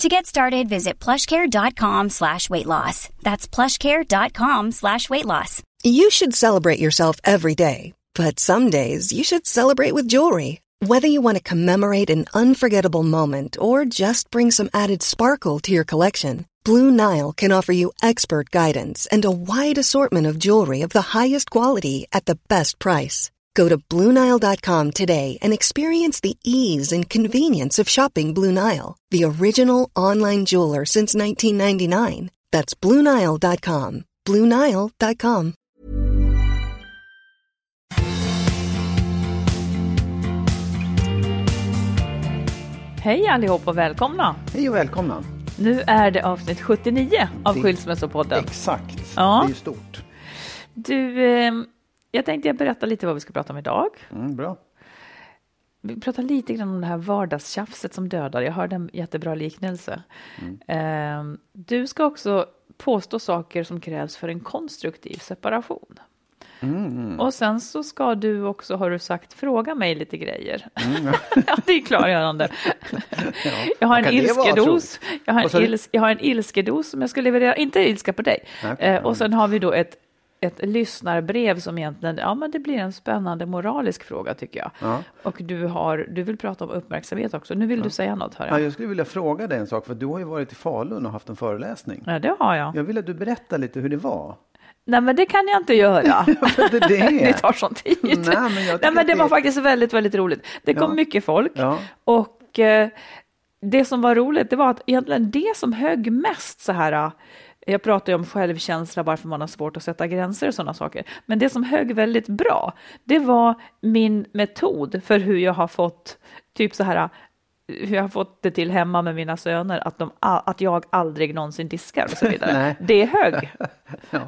To get started, visit plushcare.com slash weight loss. That's plushcare.com slash weight loss. You should celebrate yourself every day, but some days you should celebrate with jewelry. Whether you want to commemorate an unforgettable moment or just bring some added sparkle to your collection, Blue Nile can offer you expert guidance and a wide assortment of jewelry of the highest quality at the best price. Go to BlueNile.com today and experience the ease and convenience of shopping Blue Nile, the original online jeweler since 1999. That's BlueNile.com. BlueNile.com. Hej allihop och välkomna! Hej och välkomna! Nu är det avsnitt 79 av Det- Skilsmässopodden. Exakt, Ja. det är ju stort. Du, eh, jag tänkte jag berätta lite vad vi ska prata om idag. Mm, bra. Vi pratar lite grann om det här vardagstjafset som dödar. Jag hörde en jättebra liknelse. Eh, du ska också påstå saker som krävs för en konstruktiv separation. Och sen så ska du också, har du sagt, fråga mig lite grejer. ja, det är klargörande. Jag har en det vara, ilskedos. Jag har en, du? ils, jag har en ilskedos som jag ska leverera, inte ilska på dig. Nej, Eh, ja. och sen har vi då ett, ett lyssnarbrev som egentligen, ja men det blir en spännande moralisk fråga tycker jag. Ja. Och du, har, du vill prata om uppmärksamhet också. Nu vill du säga något hör Ja, jag. jag skulle vilja fråga dig en sak, för du har ju varit i Falun och haft en föreläsning. Ja, det har jag. Jag vill att du berättar lite hur det var. Nej men det kan jag inte göra. Det, det det tar sån tid. Nej, men jag Nej, men det att var det- faktiskt väldigt, väldigt roligt. Det kom Ja. mycket folk Ja. och eh, det som var roligt, det var att egentligen det som högg mest så här. Jag pratar ju om självkänsla, varför man har svårt att sätta gränser och sådana saker. Men det som högg väldigt bra, det var min metod för hur jag har fått typ så här hur jag har fått det till hemma med mina söner, att, de, att jag aldrig någonsin diskar och så vidare. Det hög. Ja.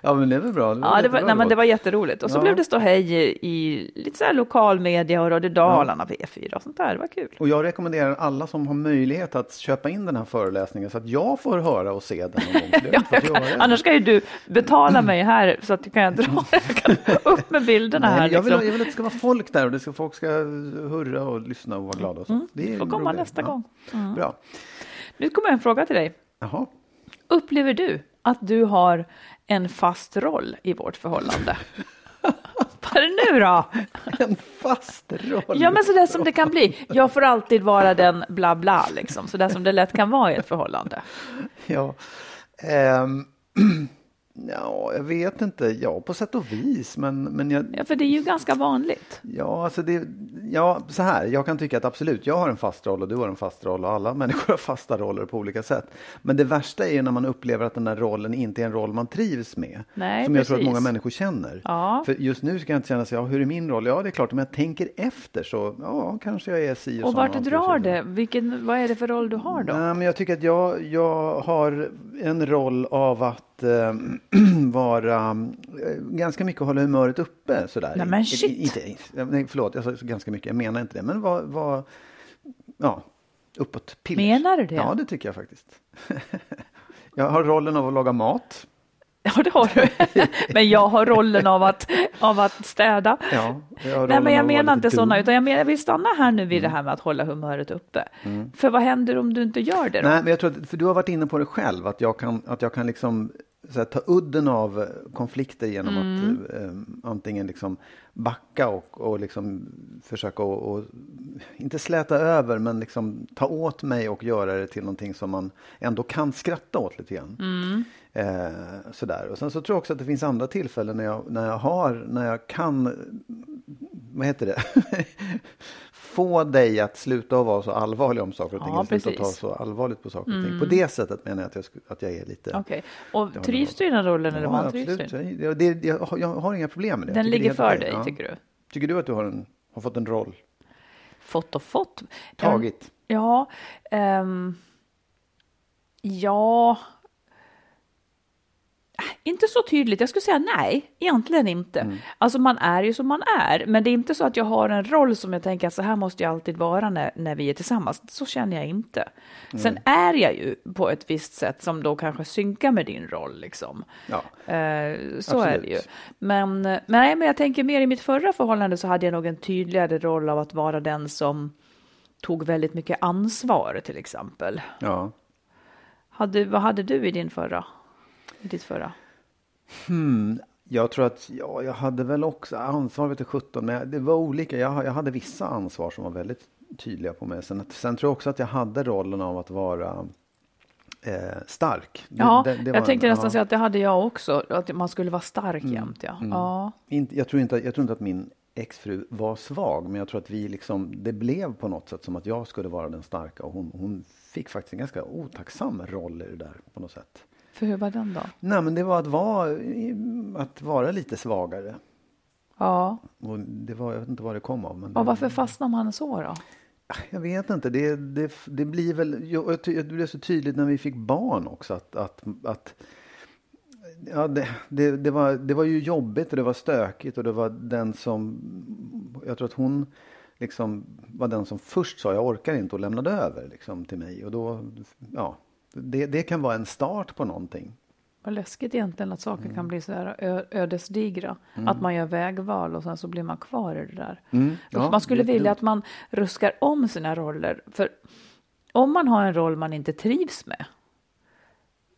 ja, men det är väl bra. Det Ja, det var, nej, men det var jätteroligt. Och så Ja. blev det stå hej i, i lite så här lokal media och Radio Dalarna, P4 och sånt där. Det var kul. Och jag rekommenderar alla som har möjlighet att köpa in den här föreläsningen så att jag får höra och se den det göra. Annars ska ju du betala mig här så att jag kan dra kan upp med bilderna här. Nej, jag, vill, Liksom. jag vill att det ska vara folk där och det ska, folk ska hurra och lyssna och vara glada. Och så. det Du är komma nästa Ja. gång. Bra. Nu kommer en fråga till dig. Jaha. Upplever du att du har en fast roll i vårt förhållande? Vad är det nu då? En fast roll. Ja, men sådär som det kan bli. Jag får alltid vara den bla bla, liksom. Sådär som det lätt kan vara i ett förhållande. Ja. Ehm, ja, jag vet inte. Ja, på sätt och vis. Men, men jag, Ja, för det är ju ganska vanligt. ja, alltså det, ja, så här. Jag kan tycka att absolut, jag har en fast roll och du har en fast roll och alla människor har fasta roller på olika sätt. Men det värsta är ju när man upplever att den där rollen inte är en roll man trivs med. Nej, som jag tror att många människor känner. Ja. För just nu ska jag inte känna sig, ja, hur är min roll? Ja, det är klart, om jag tänker efter så, ja, kanske jag är si och, Och så. vart drar det? Vilken, vad är det för roll du har då? Nej, men jag tycker att jag, jag har en roll av att eh, vara eh, ganska mycket hålla humöret uppe sådär. Nej, men shit. Inte, nej, förlåt, jag sa ganska mycket, jag menar inte det. Men vad, vad ja, uppåt pillers. Menar du det? Ja, det tycker jag faktiskt. jag har rollen av att laga mat. Ja, det har du. Men jag har rollen av att, av att städa. Ja, jag har Nej, men jag att menar inte sådana, utan jag, menar, jag vill stanna här nu vid Mm. det här med att hålla humöret uppe. För vad händer om du inte gör det då? Nej, men jag tror att, för du har varit inne på det själv, att jag kan, att jag kan liksom här, ta udden av konflikter genom att eh, antingen liksom backa och, och liksom försöka och, och, inte släta över, men liksom ta åt mig och göra det till någonting som man ändå kan skratta åt lite grann. Eh, sådär. Och sen så tror jag också att det finns andra tillfällen när jag, när jag har, när jag kan vad heter det? Få dig att sluta att vara så allvarlig om saker och ting. Ja, och sluta precis. ta så allvarligt på saker och ting. På det sättet menar jag att jag, att jag är lite... Okej. Och har trivs du i den rollen eller Ja, absolut. Jag, det, jag, har- jag har inga problem med det. Den ligger för dig, Ja. tycker du? Tycker du att du har, en, har fått en roll? Fått och fått. Tagit? Ja. ehm, ja. Inte så tydligt. Jag skulle säga nej, egentligen inte. Mm. Alltså man är ju som man är, men det är inte så att jag har en roll som jag tänker att så här måste jag alltid vara när, när vi är tillsammans. Så känner jag inte. Sen är jag ju på ett visst sätt som då kanske synkar med din roll liksom. Ja. Eh, så är Absolut. det ju. Men, men, nej, men jag tänker mer i mitt förra förhållande så hade jag nog en tydligare roll av att vara den som tog väldigt mycket ansvar till exempel. ja. Hade, vad hade du i din förra? I ditt förra? Jag tror att ja, jag hade väl också ansvar vet du, 17, men det var olika. Jag, jag hade vissa ansvar som var väldigt tydliga på mig. Sen, sen tror jag också att jag hade rollen av att vara eh, stark. Det- Ja, det- det jag tänkte en- nästan ja. säga att det hade jag också, att man skulle vara stark jämt. Ja. Ja. Inte, jag, tror inte, jag tror inte att min exfru var svag, men jag tror att vi liksom, det blev på något sätt som att jag skulle vara den starka och hon, hon fick faktiskt en ganska otacksam roll i det där på något sätt. För hur var den då? Nej, men det var att vara, att vara lite svagare. Ja, Och det var, jag vet inte vad det kom av. Men och varför fastnar man så då? Jag vet inte. Det, det, det blir väl... Jag, det blev så tydligt när vi fick barn också att... att, att ja, det, det, det, var, det var ju jobbigt och det var stökigt och det var den som... Jag tror att hon liksom var den som först sa jag orkar inte och lämnade över liksom, till mig. Och då, ja, det, det kan vara en start på någonting. Vad läskigt egentligen att saker Mm. kan bli så här ödesdigra. Att man gör vägval och sen så blir man kvar i det där. Mm. Ja, man skulle vilja att man ruskar om sina roller. För om man har en roll man inte trivs med.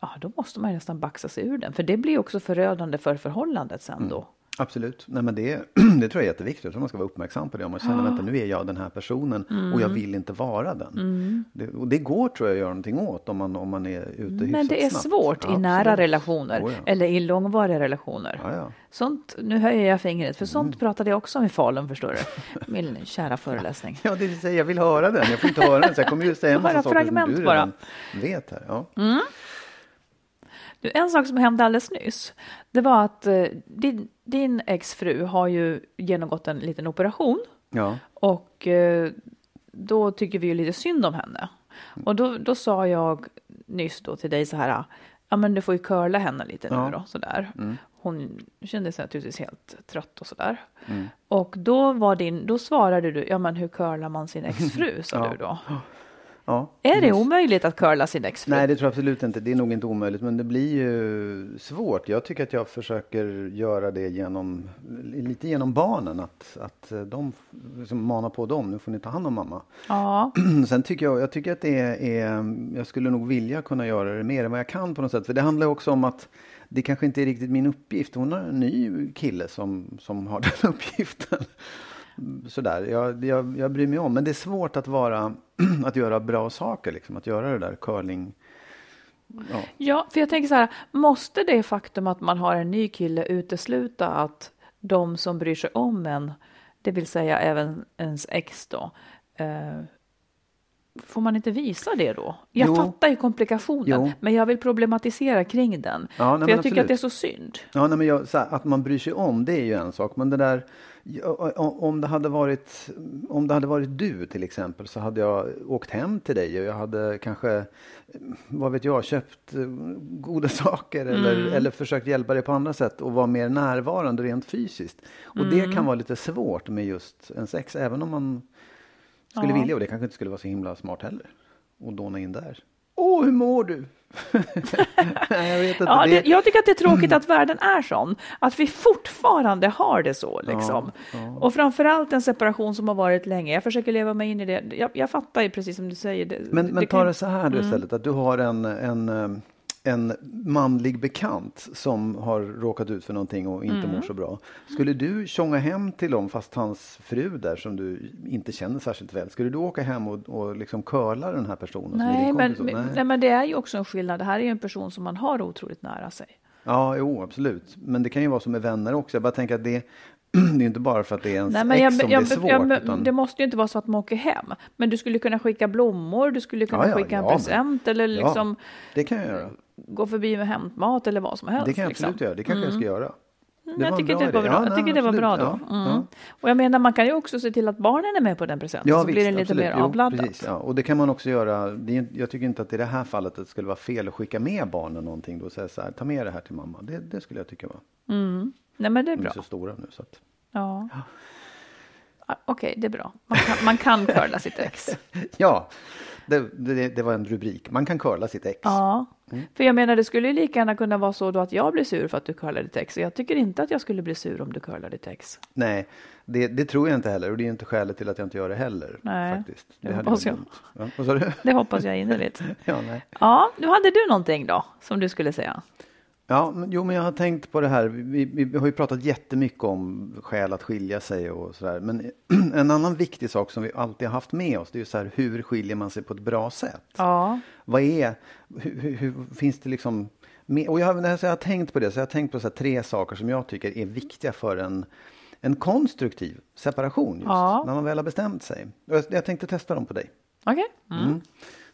Ja, då måste man ju nästan baxa sig ur den. För det blir också förödande för förhållandet sen då. Absolut. Nej, men det, det tror jag är jätteviktigt. Jag tror man ska vara uppmärksam på det. Om man känner, vänta nu är jag den här personen och jag vill inte vara den. Det, och det går tror jag att göra någonting åt om man, om man är ute hyfsat Men det är snabbt. svårt i Ja, nära absolut. relationer Oh, ja. eller i långvariga relationer. Ja, ja. Sånt, nu höjer jag fingret, för Mm. sånt pratade jag också om i Falun, förstår du. Min kära föreläsning. Ja, det vill säga, jag vill höra den. Jag får inte höra den, så jag kommer ju säga en massa saker som du bara. redan vet här. Ja. En sak som hände alldeles nyss, det var att eh, din, din exfru har ju genomgått en liten operation Ja. och eh, då tycker vi ju lite synd om henne. Och då, då sa jag nyss då till dig så här, ja men du får ju curla henne lite Ja. nu då, sådär. Hon kände sig naturligtvis helt trött och sådär. Mm. Och då var din, då svarade du, ja men hur curlar man sin exfru, sa Ja. du då. ja. Är det omöjligt att curla sin exfru? Nej, det tror jag absolut inte. Det är nog inte omöjligt, men det blir ju svårt. Jag tycker att jag försöker göra det genom, lite genom barnen. Att, att de liksom manar på dem, nu får ni ta hand om mamma. Ja, Sen tycker jag, jag tycker att det är, jag skulle nog vilja kunna göra det mer än vad jag kan på något sätt. För det handlar också om att det kanske inte är riktigt min uppgift. Hon har en ny kille som, som har den uppgiften. Sådär, jag, jag, jag bryr mig om. Men det är svårt att vara, att göra bra saker liksom. Att göra det där curling. Ja. Ja, för jag tänker så här, måste det faktum att man har en ny kille utesluta att de som bryr sig om en, det vill säga även ens ex då, eh, får man inte visa det då? Jag Jo. fattar ju komplikationen, Jo. men jag vill problematisera kring den. Ja, nej, för jag tycker absolut. att det är så synd. Ja, nej, men jag, här, att man bryr sig om, det är ju en sak. Men det där, om det hade varit, om det hade varit du till exempel så hade jag åkt hem till dig och jag hade kanske, vad vet jag, köpt eh, goda saker eller, Mm. eller försökt hjälpa dig på andra sätt och vara mer närvarande rent fysiskt. Och Mm. det kan vara lite svårt med just en sex, även om man skulle Ja. vilja och det kanske inte skulle vara så himla smart heller. Och dåna in där. Åh, hur mår du? Jag vet inte. Ja, det, jag tycker att det är tråkigt att världen är sån. Att vi fortfarande har det så. Liksom. Och framförallt en separation som har varit länge. Jag försöker leva mig in i det. Jag, jag fattar ju precis som du säger. Det, Men, men det ta kan- det så här Mm. du istället, att du har en, en, eh, en manlig bekant som har råkat ut för någonting och inte Mm. mår så bra. Skulle du tjonga hem till dem, fast hans fru där som du inte känner särskilt väl, skulle du åka hem och, och liksom curla den här personen? Nej men, men, nej, men det är ju också en skillnad. Det här är ju en person som man har otroligt nära sig. Ja, jo, absolut. Men det kan ju vara som med vänner också. Jag bara tänker att det, det är inte bara för att det är ens Nej, men ex jag, som jag, det är svårt. jag, utan... Det måste ju inte vara så att man åker hem. Men du skulle kunna skicka blommor, du skulle kunna Ja, ja, skicka en ja, present eller liksom det kan jag göra. Gå förbi med hämtmat eller vad som helst. Det kan jag liksom. absolut göra. Det kanske jag ska göra. Mm, Det jag tycker, bra det var bra. Ja, jag nej, tycker det var bra då. Ja, Mm. ja. Och jag menar, man kan ju också se till att barnen är med på den presenten, Ja, så blir det lite absolut. mer Jo, avladdat. Precis, ja. Och det kan man också göra. Det jag tycker inte att i det här fallet att det skulle vara fel att skicka med barnen någonting då och säga så här, ta med det här till mamma. Det, det skulle jag tycka var. Nej, men det är De är bra. så stora nu så att. Ja. Ah, Okej, det är bra. Man kan, man kan curla sitt ex. Ja, det, det, det var en rubrik. Man kan curla sitt ex. Ja, för jag menar det skulle ju lika gärna kunna vara så då att jag blir sur för att du curlar ditt ex. Och Jag tycker inte att jag skulle bli sur om du curlar ditt ex. Nej, det, det tror jag inte heller. Och det är inte skälet till att jag inte gör det heller. Nej, faktiskt. det hade hoppas jag. Ja? Det hoppas jag innerligt. Ja, nej. Ja, nu hade du någonting då som du skulle säga. Ja, men, jo, men jag har tänkt på det här. Vi, vi, vi har ju pratat jättemycket om skäl att skilja sig och sådär. Men en annan viktig sak som vi alltid har haft med oss, det är ju så här, hur skiljer man sig på ett bra sätt? Ja, Vad är, hur, hur, hur finns det liksom, med, och jag, har- jag har tänkt på det, så jag har tänkt på så här, tre saker som jag tycker är viktiga för en, en konstruktiv separation, just, Ja. när man väl har bestämt sig. Jag, jag tänkte testa dem på dig. okej. Mm. Mm.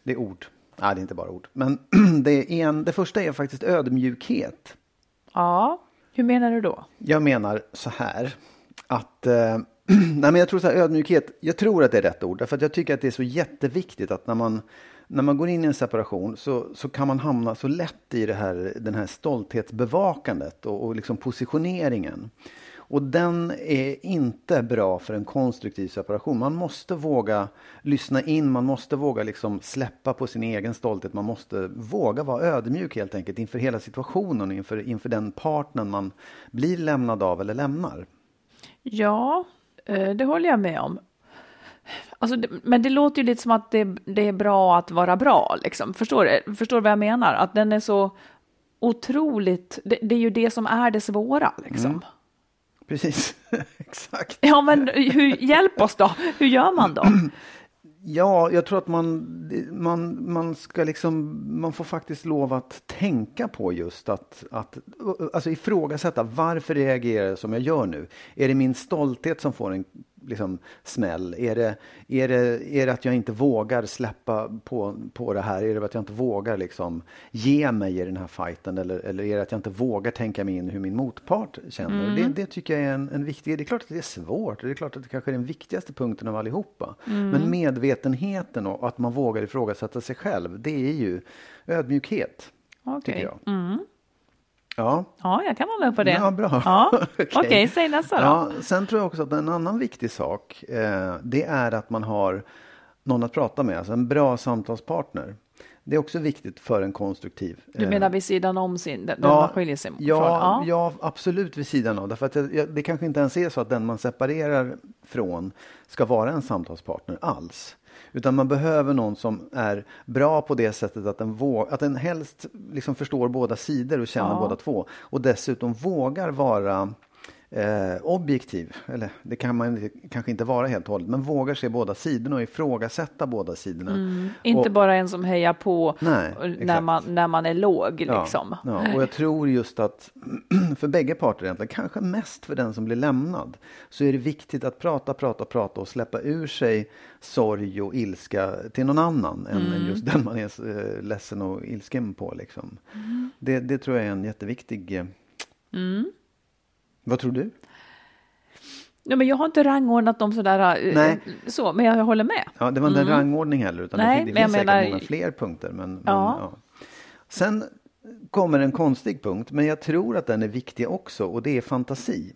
Det är ord. Nej, det är inte bara ord. Men det, en, det första är faktiskt ödmjukhet. Ja, hur menar du då? Jag menar så här att eh, nej men jag tror så här, ödmjukhet, jag tror att det är rätt ord. Därför att jag tycker att det är så jätteviktigt att när man, när man går in i en separation så, så kan man hamna så lätt i det här, den här stolthetsbevakandet och, och liksom positioneringen. Och den är inte bra för en konstruktiv separation. Man måste våga lyssna in, man måste våga liksom släppa på sin egen stolthet. Man måste våga vara ödmjuk helt enkelt inför hela situationen, inför, inför den partnern man blir lämnad av eller lämnar. Ja, eh, det håller jag med om. Alltså, men det låter ju lite som att det, det är bra att vara bra. Liksom. Förstår du förstår vad jag menar? Att den är så otroligt... Det, det är ju det som är det svåra. Liksom. Mm. Precis, exakt. Ja, men hur, hjälp oss då. Hur gör man då? Ja, jag tror att man, man, man ska liksom, man får faktiskt lov att tänka på just att, att alltså ifrågasätta varför reagerar jag som jag gör nu? Är det min stolthet som får en liksom, smäll? Är det, är, det, är det att jag inte vågar släppa på, på det här? Är det att jag inte vågar liksom ge mig i den här fighten? Eller, eller är det att jag inte vågar tänka mig in hur min motpart känner? Det, det tycker jag är en, en viktig, det är klart att det är svårt. Det är klart att det kanske är den viktigaste punkten av allihopa. Men medvetenheten och att man vågar ifrågasätta sig själv, det är ju ödmjukhet. Tycker Okej. jag. Mm. Ja, Ja, jag kan vara med på det. Ja, bra. Ja. Okej. Okej, säg nästa då. Ja, sen tror jag också att en annan viktig sak, eh, det är att man har någon att prata med, alltså en bra samtalspartner. Det är också viktigt för en konstruktiv. Du eh, menar vid sidan om sin, den den man skiljer sig ja, från? Ja, ja, absolut vid sidan av. Därför att jag, jag, det kanske inte ens är så att den man separerar från ska vara en samtalspartner alls. Utan man behöver någon som är bra på det sättet att den, våg, att den helst liksom förstår båda sidor och känner Ja. båda två. Och dessutom vågar vara eh, objektiv. Eller det kan man kanske inte vara helt och hållet. Men vågar se båda sidorna och ifrågasätta båda sidorna. Inte och, bara en som hejar på Nej, när, man, när man är låg. Liksom. Ja, ja, och jag tror just att för bägge parter egentligen, kanske mest för den som blir lämnad, så är det viktigt att prata, prata, prata och släppa ur sig sorg och ilska till någon annan än Mm. just den man är eh, ledsen och ilsken på. Liksom. Mm. Det, det tror jag är en jätteviktig... Eh, Vad tror du? Ja, men jag har inte rangordnat dem sådär, eh, Nej. så, men jag håller med. Ja, det var inte en rangordning heller, utan Mm. Nej, det, det men finns säkert menar- många fler punkter. Men, men, Ja. ja. Sen kommer en konstig punkt, men jag tror att den är viktig också, och det är fantasi.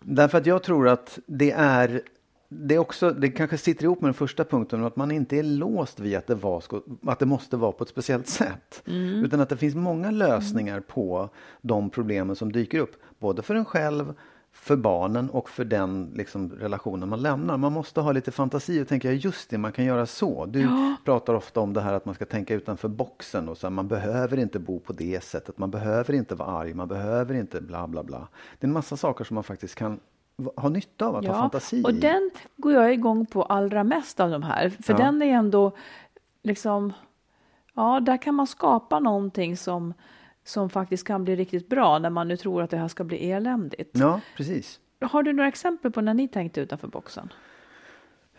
Därför att jag tror att det är det, är också, det kanske sitter ihop med den första punkten, att man inte är låst vid att det, var, att det måste vara på ett speciellt sätt. Utan att det finns många lösningar på de problemen som dyker upp, både för en själv, för barnen och för den liksom, relationen man lämnar. Man måste ha lite fantasi och tänka, just det, man kan göra så. Du pratar ofta om det här att man ska tänka utanför boxen och så här, man behöver inte bo på det sättet, man behöver inte vara arg, man behöver inte bla bla bla. Det är en massa saker som man faktiskt kan ha nytta av att ha fantasi och den går jag igång på allra mest av de här. För Ja. den är ändå liksom, ja, där kan man skapa någonting som, som faktiskt kan bli riktigt bra när man nu tror att det här ska bli eländigt. Ja, precis. Har du några exempel på när ni tänkte utanför boxen?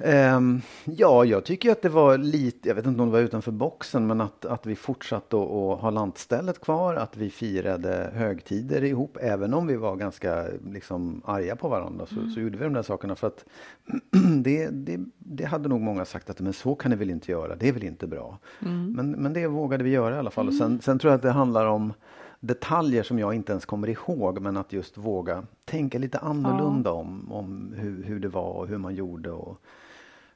Um, ja, jag tycker att det var lite, jag vet inte om det var utanför boxen, men att, att vi fortsatte att, att ha lantstället kvar, att vi firade högtider ihop, även om vi var ganska liksom, arga på varandra, så, mm. så gjorde vi de där sakerna för att det, det, det, hade nog många sagt att men så kan ni väl inte göra, det är väl inte bra. Mm. Men, men det vågade vi göra i alla fall. Och sen, mm. sen tror jag att det handlar om detaljer som jag inte ens kommer ihåg, men att just våga tänka lite annorlunda ja. om, om hur, hur det var och hur man gjorde. Och, och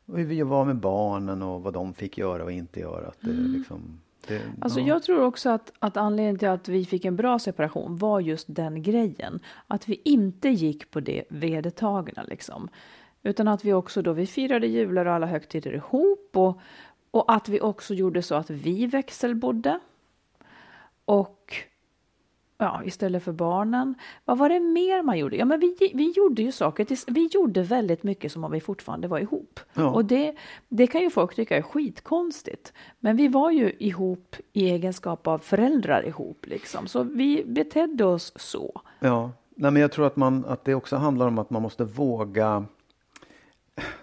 hur vi var med barnen och vad de fick göra och inte göra. Att det, mm. liksom, det, alltså ja. Jag tror också att, att anledningen till att vi fick en bra separation var just den grejen. Att vi inte gick på det vedertagna liksom. Utan att vi också då, vi firade jular och alla högtider ihop och, och att vi också gjorde så att vi växelbodde. Och ja, istället för barnen. Vad var det mer man gjorde? Ja, men vi, vi gjorde ju saker, vi gjorde väldigt mycket som om vi fortfarande var ihop. Ja. Och det, det kan ju folk tycka är skitkonstigt. Men vi var ju ihop i egenskap av föräldrar ihop liksom, så vi betedde oss så. Ja, Nej, men jag tror att, man, att det också handlar om att man måste våga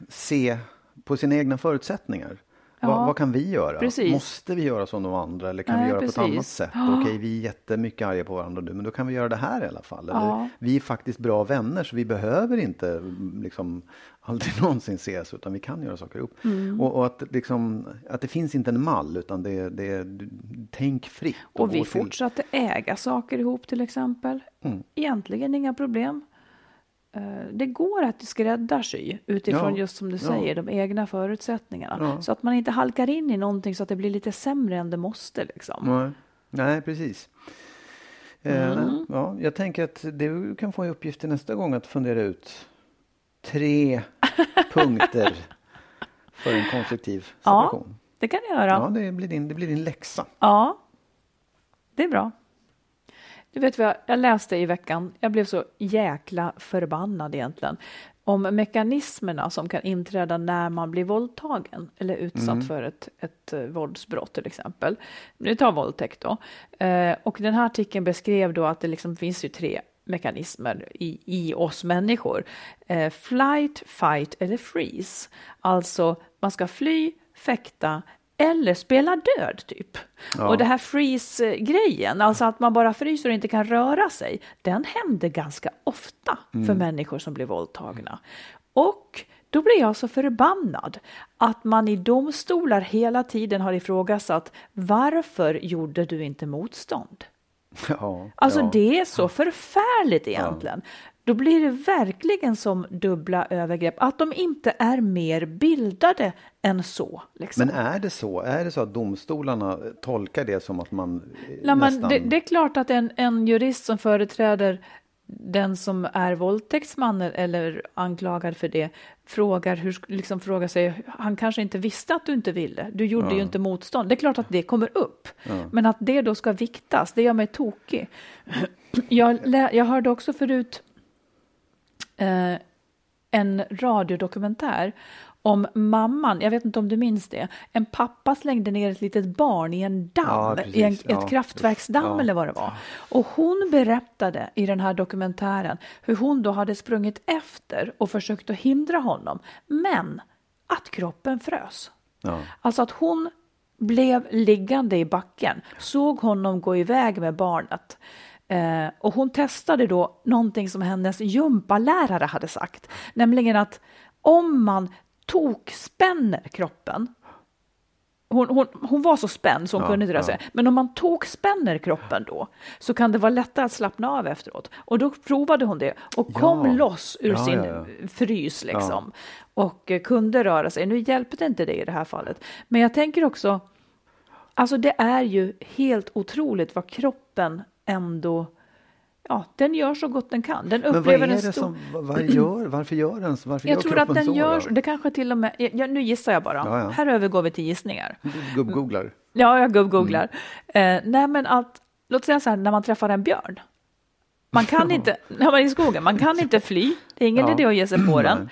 se på sina egna förutsättningar. Ja. Vad, vad, kan vi göra? Precis. Måste vi göra som de andra eller kan Nej, vi göra precis. på ett annat sätt? Ja. Okej, vi är jättemycket arga på varandra men då kan vi göra det här i alla fall. Eller, ja. Vi är faktiskt bra vänner så vi behöver inte liksom, aldrig någonsin ses utan vi kan göra saker ihop. Mm. Och, och, att, liksom, att det finns inte en mall utan det, det, tänk fritt. Och, och vi fortsatte äga saker ihop till exempel. Mm. Egentligen inga problem. Eh, det går att skräddarsy utifrån ja, just som du säger, ja. de egna förutsättningarna. Ja. Så att man inte halkar in i någonting så att det blir lite sämre än det måste. Liksom. Nej, Nej precis. Eh, mm. ja, jag tänker att du kan få i uppgift till nästa gång att fundera ut tre punkter för en konstruktiv separation. Ja, det kan jag göra. Ja, det blir din, det blir din läxa. Ja, det är bra. Du vet vad, jag läste i veckan, jag blev så jäkla förbannad egentligen, om mekanismerna som kan inträda när man blir våldtagen eller utsatt mm. för ett, ett uh, våldsbrott till exempel. Nu tar våldtäkt då. Uh, och den här artikeln beskrev då att det liksom finns ju tre mekanismer i, i oss människor. Uh, flight, fight eller freeze. Alltså man ska fly, fäkta eller spela död typ. Ja. Och det här freeze-grejen, alltså att man bara fryser och inte kan röra sig, den händer ganska ofta mm. för människor som blir våldtagna. Och då blir jag så förbannad att man i domstolar hela tiden har ifrågasatt varför gjorde du inte motstånd? Ja, alltså ja. det är så förfärligt egentligen då blir det verkligen som dubbla övergrepp, att de inte är mer bildade än så. Liksom. Men är det så? Är det så att domstolarna tolkar det som att man Nej, nästan... det, det, är klart att en, en jurist som företräder den som är våldtäktsman eller anklagad för det frågar, hur, liksom frågar sig, han kanske inte visste att du inte ville, du gjorde ja. ju inte motstånd. Det är klart att det kommer upp, ja. men att det då ska viktas, det gör mig tokig. Jag, jag hörde också förut eh, en radiodokumentär om mamman, jag vet inte om du minns det, en pappa slängde ner ett litet barn i en damm, ja, i en, ett ja, kraftverksdamm ja. eller vad det var. Och hon berättade i den här dokumentären hur hon då hade sprungit efter och försökt att hindra honom, men att kroppen frös. Alltså att hon blev liggande i backen, såg honom gå iväg med barnet Eh, och hon testade då någonting som hennes gympalärare hade sagt, nämligen att om man tokspänner kroppen hon, hon, hon, var så spänd så hon ja, kunde inte röra sig. Ja. Men om man tokspänner kroppen då så kan det vara lättare att slappna av efteråt. Och då provade hon det och kom ja. loss ur sin frys liksom. Och eh, kunde röra sig. Nu hjälpte inte det i det här fallet. Men jag tänker också, alltså det är ju helt otroligt vad kroppen ändå ja, den gör så gott den kan. Den upplever Men vad är det som, vad gör, varför gör den varför Jag gör tror att den så, gör, då? det kanske till och med, ja, nu gissar jag bara, ja, ja. här övergår vi till gissningar. Gubb-googlar? Ja, jag gubb-googlar. Mm. Eh, nej, men att, låt säga så här, när man träffar en björn, man kan inte, när man är i skogen, man kan inte fly, det är ingen ja. idé att ge sig på den.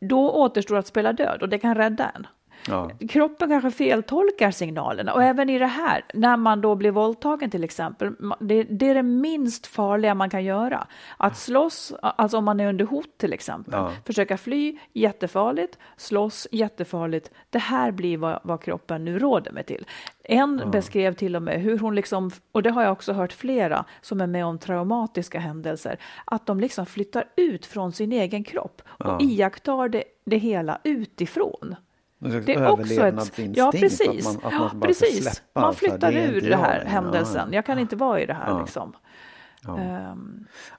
Då återstår att spela död och det kan rädda en. Ja. Kroppen kanske feltolkar signalerna och även i det här, när man då blir våldtagen till exempel, det, det är det minst farliga man kan göra. Att slåss, alltså om man är under hot till exempel, Ja. försöka fly, jättefarligt, slåss, jättefarligt. Det här blir vad, vad kroppen nu råder mig till. En beskrev till och med hur hon liksom, och det har jag också hört flera som är med om traumatiska händelser, att de liksom flyttar ut från sin egen kropp och Ja. iakttar det, det hela utifrån. Det är också ett, ja precis, Att man, att ja, man ska precis. släppa. man flyttar ur jag här händelsen. Ja. Jag kan inte vara i det här Ja. liksom. Ja,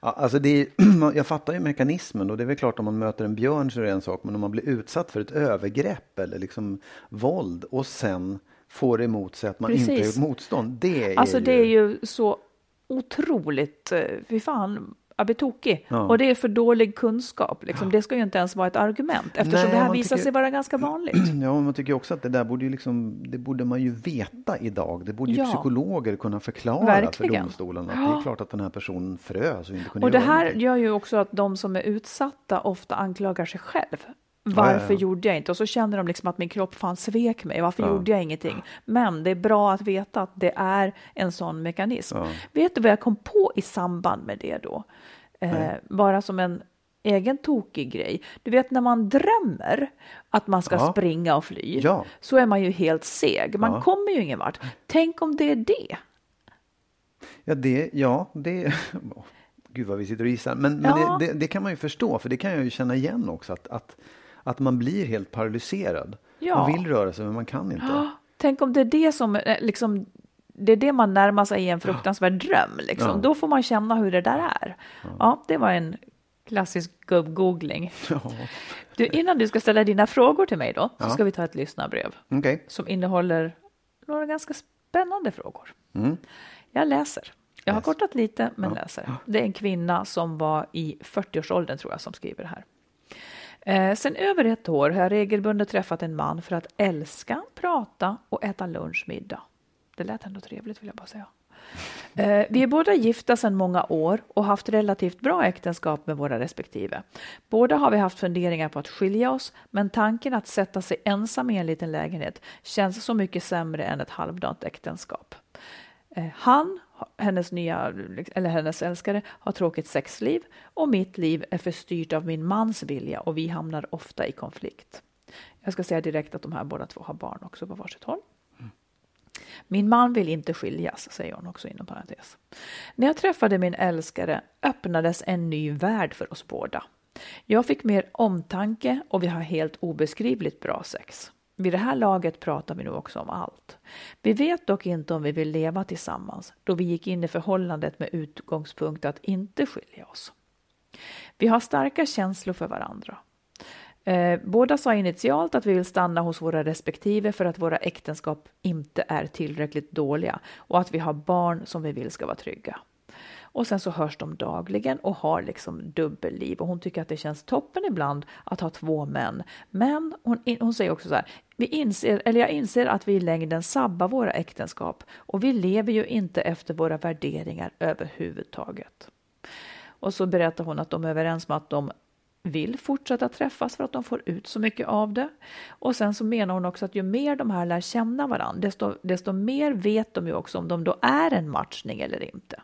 alltså det är, jag fattar ju mekanismen och det är väl klart om man möter en björn så är det en sak. Men om man blir utsatt för ett övergrepp eller liksom våld och sen får emot sig att man inte har Precis. gjort motstånd. Det är Alltså ju... det är ju så otroligt, eh, fy fan, jag blir tokig. Ja. Och det är för dålig kunskap. Liksom. Det ska ju inte ens vara ett argument eftersom Nej, det här visar tycker- sig vara ganska vanligt. Ja, man tycker också att det där borde ju liksom, det borde man ju veta idag. Det borde ju Ja. psykologer kunna förklara Verkligen. för domstolen. Att det är klart att den här personen frös och inte kunde Och det här någonting. gör ju också att de som är utsatta ofta anklagar sig själv. Varför ja. gjorde jag inte? Och så känner de liksom att min kropp fan svek mig. Varför Ja. gjorde jag ingenting? Men det är bra att veta att det är en sån mekanism. Ja. Vet du vad jag kom på i samband med det då? Eh, bara som en egen tokig grej. Du vet när man drömmer att man ska Ja. springa och fly Ja. så är man ju helt seg. Man Ja. kommer ju ingen vart. Tänk om det är det. Ja, det, ja, det... Gud vad vi sitter och gissar. Men, men Ja. det, det, det kan man ju förstå, för det kan jag ju känna igen också. Att, att, att man blir helt paralyserad. Ja. Man vill röra sig, men man kan inte. Ja, Tänk om det är det som eh, liksom, det är det man närmar sig i en fruktansvärd dröm. Liksom. Ja. Då får man känna hur det där är. Ja, det var en klassisk gubb-googling. Ja. Du, innan du ska ställa dina frågor till mig då, så Ja. ska vi ta ett lyssnarbrev Okej. som innehåller några ganska spännande frågor. Mm. Jag läser. Jag har kortat lite, men läser. Det är en kvinna som var i 40-årsåldern tror jag som skriver det här. Eh, sen över ett år har jag regelbundet träffat en man för att älska, prata och äta lunch, middag. Det lät ändå trevligt vill jag bara säga. Eh, vi är båda gifta sedan många år och haft relativt bra äktenskap med våra respektive. Båda har vi haft funderingar på att skilja oss, men tanken att sätta sig ensam i en liten lägenhet känns så mycket sämre än ett halvdant äktenskap. Eh, han, hennes nya, eller hennes älskare, har tråkigt sexliv och mitt liv är förstyrt av min mans vilja och vi hamnar ofta i konflikt. Jag ska säga direkt att de här båda två har barn också på varsitt håll. Min man vill inte skiljas, säger hon också inom parentes. När jag träffade min älskare öppnades en ny värld för oss båda. Jag fick mer omtanke och vi har helt obeskrivligt bra sex. Vid det här laget pratar vi nu också om allt. Vi vet dock inte om vi vill leva tillsammans då vi gick in i förhållandet med utgångspunkt att inte skilja oss. Vi har starka känslor för varandra. Eh, båda sa initialt att vi vill stanna hos våra respektive för att våra äktenskap inte är tillräckligt dåliga och att vi har barn som vi vill ska vara trygga. Och sen så hörs de dagligen och har liksom dubbelliv och hon tycker att det känns toppen ibland att ha två män. Men hon, hon säger också så här, vi inser, eller jag inser att vi i längden sabbar våra äktenskap och vi lever ju inte efter våra värderingar överhuvudtaget. Och så berättar hon att de är överens med att de vill fortsätta träffas för att de får ut så mycket av det. Och sen så menar hon också att ju mer de här lär känna varandra, desto, desto mer vet de ju också om de då är en matchning eller inte.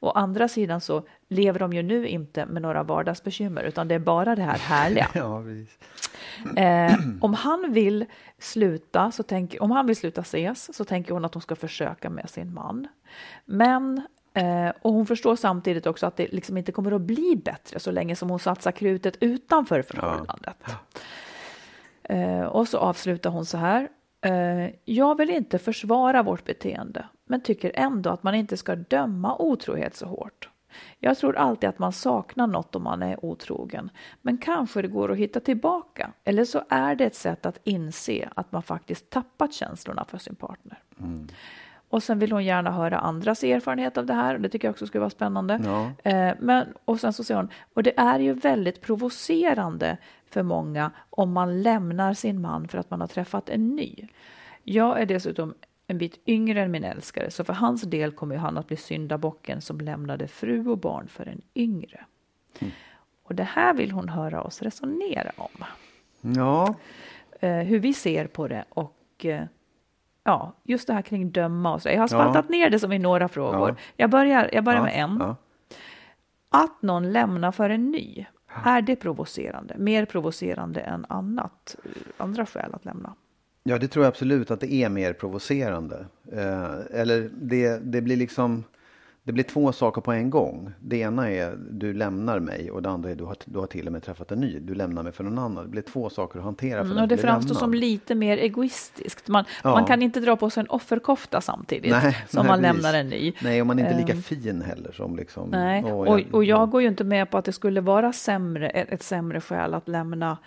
Å andra sidan så lever de ju nu inte med några vardagsbekymmer, utan det är bara det här härliga. Ja. Eh, om han vill sluta, så tänker, om han vill sluta ses, så tänker hon att hon ska försöka med sin man. Men Eh, och hon förstår samtidigt också att det liksom inte kommer att bli bättre så länge som hon satsar krutet utanför förhållandet. Eh, och så avslutar hon så här. Eh, jag vill inte försvara vårt beteende, men tycker ändå att man inte ska döma otrohet så hårt. Jag tror alltid att man saknar något om man är otrogen, men kanske det går att hitta tillbaka. Eller så är det ett sätt att inse att man faktiskt tappat känslorna för sin partner. Och sen vill hon gärna höra andras erfarenhet av det här. och Det tycker jag också skulle vara spännande. Ja. Eh, men, och sen så säger hon, och det är ju väldigt provocerande för många om man lämnar sin man för att man har träffat en ny. Jag är dessutom en bit yngre än min älskare, så för hans del kommer han att bli syndabocken som lämnade fru och barn för en yngre. Och det här vill hon höra oss resonera om. Ja, eh, hur vi ser på det och eh, ja, just det här kring döma och så. Jag har spaltat Ja. ner det som i några frågor. Ja. Jag börjar, jag börjar Ja, med en. Att någon lämnar för en ny, är det provocerande? Mer provocerande än annat, andra skäl att lämna? Ja, det tror jag absolut att det är mer provocerande. Eh, eller det, det blir liksom, det blir två saker på en gång. Det ena är du lämnar mig och det andra är du har, du har till och med träffat en ny. Du lämnar mig för någon annan. Det blir två saker att hantera. För Mm, och det framstår som lite mer egoistiskt. Man, Ja. man kan inte dra på sig en offerkofta samtidigt Nej, som nej, man precis. lämnar en ny. Nej, och man är inte lika Ehm, fin heller som liksom... Nej, och, jag- och jag går ju inte med på att det skulle vara sämre, ett, ett sämre skäl att lämna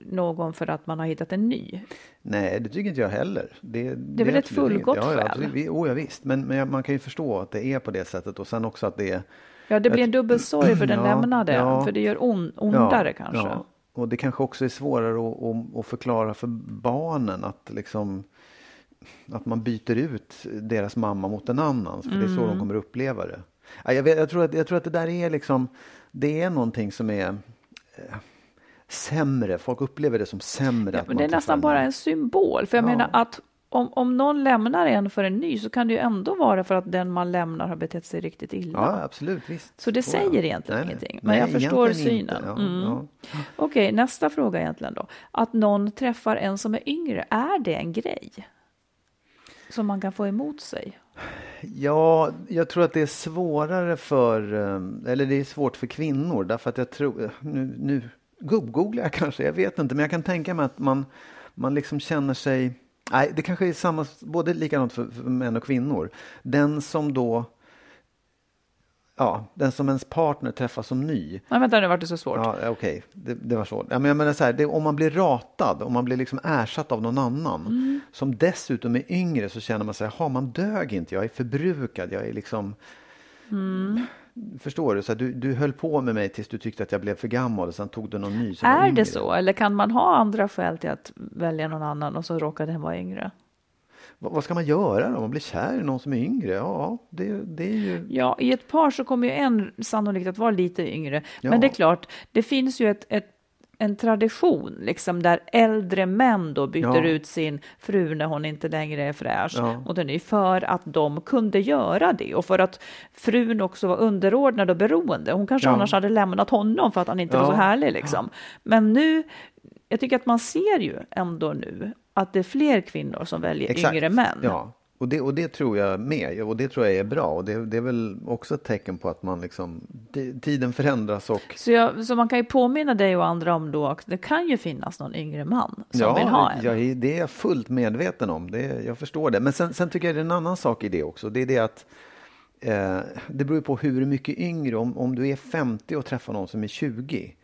någon för att man har hittat en ny. Nej, det tycker inte jag heller. Det, det, väl ett absolut inget. fullgott ja, ja, skäl? absolut. Vi- Oh, ja, visst. Men, men man kan ju förstå att det är på det sättet och sen också att det är... Ja, det blir en dubbel sorg för den Ja, lämnade, ja. för det gör on, ondare Ja, kanske. ja. Och det kanske också är svårare att, att, att förklara för barnen att liksom att man byter ut deras mamma mot en annan. För det är så Mm. de kommer uppleva det. Ja, Jag, vet, jag, tror att, jag tror att det där är liksom, det är någonting som är sämre. Folk upplever det som sämre. Ja, men det är nästan bara en- symbol. För jag Ja. menar att om, om någon lämnar en för en ny så kan det ju ändå vara för att den man lämnar har betett sig riktigt illa. Ja, absolut. Visst. Så det Så, säger ja. egentligen Nej, ingenting. Men jag Nej, förstår egentligen inte. synen. Ja, Mm. ja. Okej, nästa fråga egentligen då. Att någon träffar en som är yngre, är det en grej? Som man kan få emot sig? Ja, jag tror att det är svårare för, eh, eller det är svårt för kvinnor därför att jag tror, eh, nu, nu gubbgooglar kanske, jag vet inte, men jag kan tänka mig att man, man liksom känner sig, nej det kanske är samma, både likadant för, för män och kvinnor. Den som då, ja, den som ens partner träffar som ny, Nej, vänta nu vart det så svårt. Ja, okej, det, det var så. Ja, men jag menar så här, det, om man blir ratad, om man blir liksom ersatt av någon annan Mm. som dessutom är yngre så känner man sig, ha man dög inte, jag är förbrukad, jag är liksom... Mm. Förstår du? Så du? Du höll på med mig tills du tyckte att jag blev för gammal och sen tog du någon ny som var Är yngre. det så? Eller kan man ha andra skäl till att välja någon annan och så råkar den vara yngre? Vad, vad ska man göra då? Man blir kär i någon som är yngre? Ja, det, det är ju... Ja, i ett par så kommer ju en sannolikt att vara lite yngre. Ja. Men det är klart, det finns ju ett, ett, en tradition liksom där äldre män då byter Ja. ut sin fru när hon inte längre är fräsch Ja. mot en ny för att de kunde göra det och för att frun också var underordnad och beroende. Hon kanske Ja. annars hade lämnat honom för att han inte var Ja. så härlig liksom. Men nu, jag tycker att man ser ju ändå nu att det är fler kvinnor som väljer yngre män. Ja, och det, och det tror jag med. Och det tror jag är bra. Och det, det är väl också ett tecken på att man liksom, tiden förändras och Så, jag, så man kan ju påminna dig och andra om då att det kan ju finnas någon yngre man som vill ha en. är- det är jag fullt medveten om. Det, jag förstår det. Men sen, sen tycker jag det är en annan sak i det också. Det är det att eh, det beror på hur mycket yngre. Om, om du är 50 och träffar någon som är 20,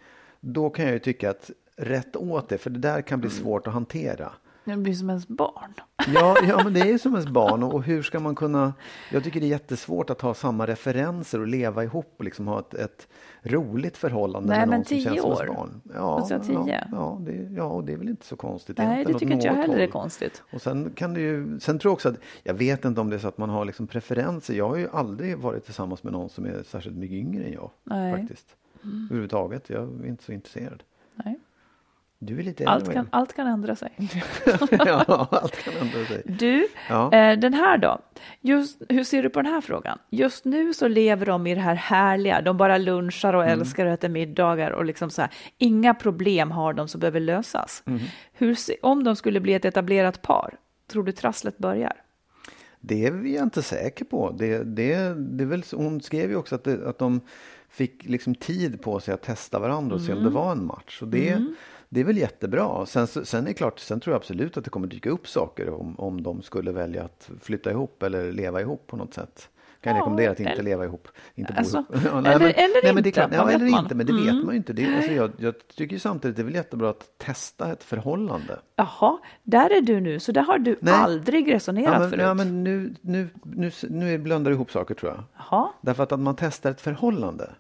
då kan jag ju tycka att rätt åt det, för det där kan bli Mm. svårt att hantera. Det blir som ens barn. Ja, ja, men det är som ens barn och, och hur ska man kunna... Jag tycker det är jättesvårt att ha samma referenser och leva ihop och liksom ha ett, ett roligt förhållande Nej, med men någon som tio känns som ens barn. Ja, Låt säga ja, tio. ja, det, ja, och det är väl inte så konstigt Nej, det tycker inte jag heller är konstigt. Och sen kan det ju, sen tror jag också att, jag vet inte om det är så att man har liksom preferenser. Jag har ju aldrig varit tillsammans med någon som är särskilt mycket yngre än jag. Nej. Faktiskt. Överhuvudtaget, jag är inte så intresserad. Nej. Du är lite Allt kan, allt kan ändra sig. Ja, allt kan ändra sig. Du, Ja. eh, den här då? Just, hur ser du på den här frågan? Just nu så lever de i det här härliga. De bara lunchar och Mm. älskar att äta middagar och liksom så här. Inga problem har de som behöver lösas. Mm. Hur, om de skulle bli ett etablerat par, tror du trasslet börjar? Det är jag inte säker på. Det, det, det väl, hon skrev ju också att, det, att de fick liksom tid på sig att testa varandra och se om det var en match. Och det, det är väl jättebra. Sen, sen är det klart, sen tror jag absolut att det kommer dyka upp saker om, om de skulle välja att flytta ihop eller leva ihop på något sätt. Kan jag Ja, rekommendera att inte eller- leva ihop. Inte bo Alltså, ihop. Ja, eller- eller men det är inte, klart, ja, eller man? inte, men det Mm. vet man ju inte. Det, alltså, jag, jag tycker samtidigt det är väl jättebra att testa ett förhållande. Jaha, där är du nu, så där har du Nej. aldrig resonerat Ja, men, förut. ja, men nu, nu, nu, nu blandar du ihop saker tror jag. Jaha, Därför att, att man testar ett förhållande.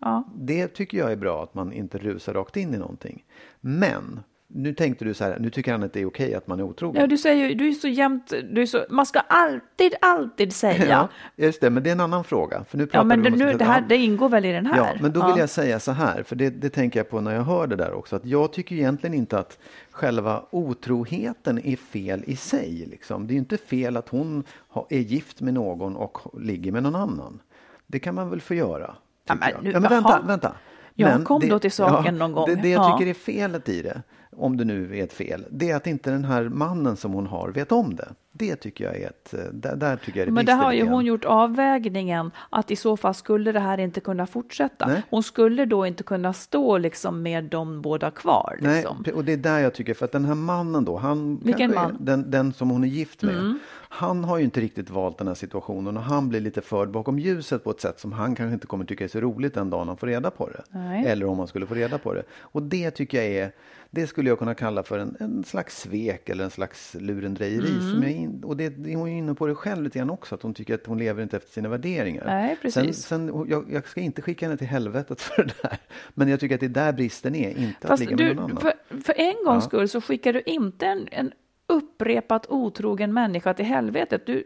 Ja. Det tycker jag är bra att man inte rusar rakt in i någonting. Men nu tänkte du så här, nu tycker han att det är okej att man är otrogen. Ja, du säger du är så jämt, du är så, man ska alltid, alltid säga. Ja, just det, men det är en annan fråga. För nu pratar Ja, men det, om nu, det, här, det ingår väl i den här? Ja, men då vill Ja. jag säga så här, för det, det tänker jag på när jag hör det där också, att jag tycker egentligen inte att själva otroheten är fel i sig. Liksom. Det är ju inte fel att hon är gift med någon och ligger med någon annan. Det kan man väl få göra. Ja, men jag. nu- ja, men vänta, vänta. Ja, Men kom då till saken någon gång. Det, det jag Ja. tycker är felet i det, om det nu är ett fel, det är att inte den här mannen som hon har vet om det. Det tycker jag är ett, där, där tycker jag det Men där har ju hon gjort avvägningen att i så fall skulle det här inte kunna fortsätta. Nej. Hon skulle då inte kunna stå liksom med de båda kvar. Nej, Liksom. och det är där jag tycker, för att den här mannen då, han Vilken man? Mm. Den, den som hon är gift med, han har ju inte riktigt valt den här situationen och han blir lite förd bakom ljuset på ett sätt som han kanske inte kommer tycka är så roligt den dagen han får reda på det. Nej. Eller om han skulle få reda på det. Och det tycker jag är, det skulle jag kunna kalla för en, en slags svek eller en slags lurendrejeri. Mm. Som jag in, och det, det är hon ju inne på det själv lite grann också, att hon tycker att hon lever inte efter sina värderingar. Nej, precis. Sen, sen, jag, jag ska inte skicka henne till helvetet för det där, men jag tycker att det är där bristen är, inte att Fast ligga du, med någon annan. för, för en gångs skull så skickar du inte en, en upprepat otrogen människa till helvetet. Du,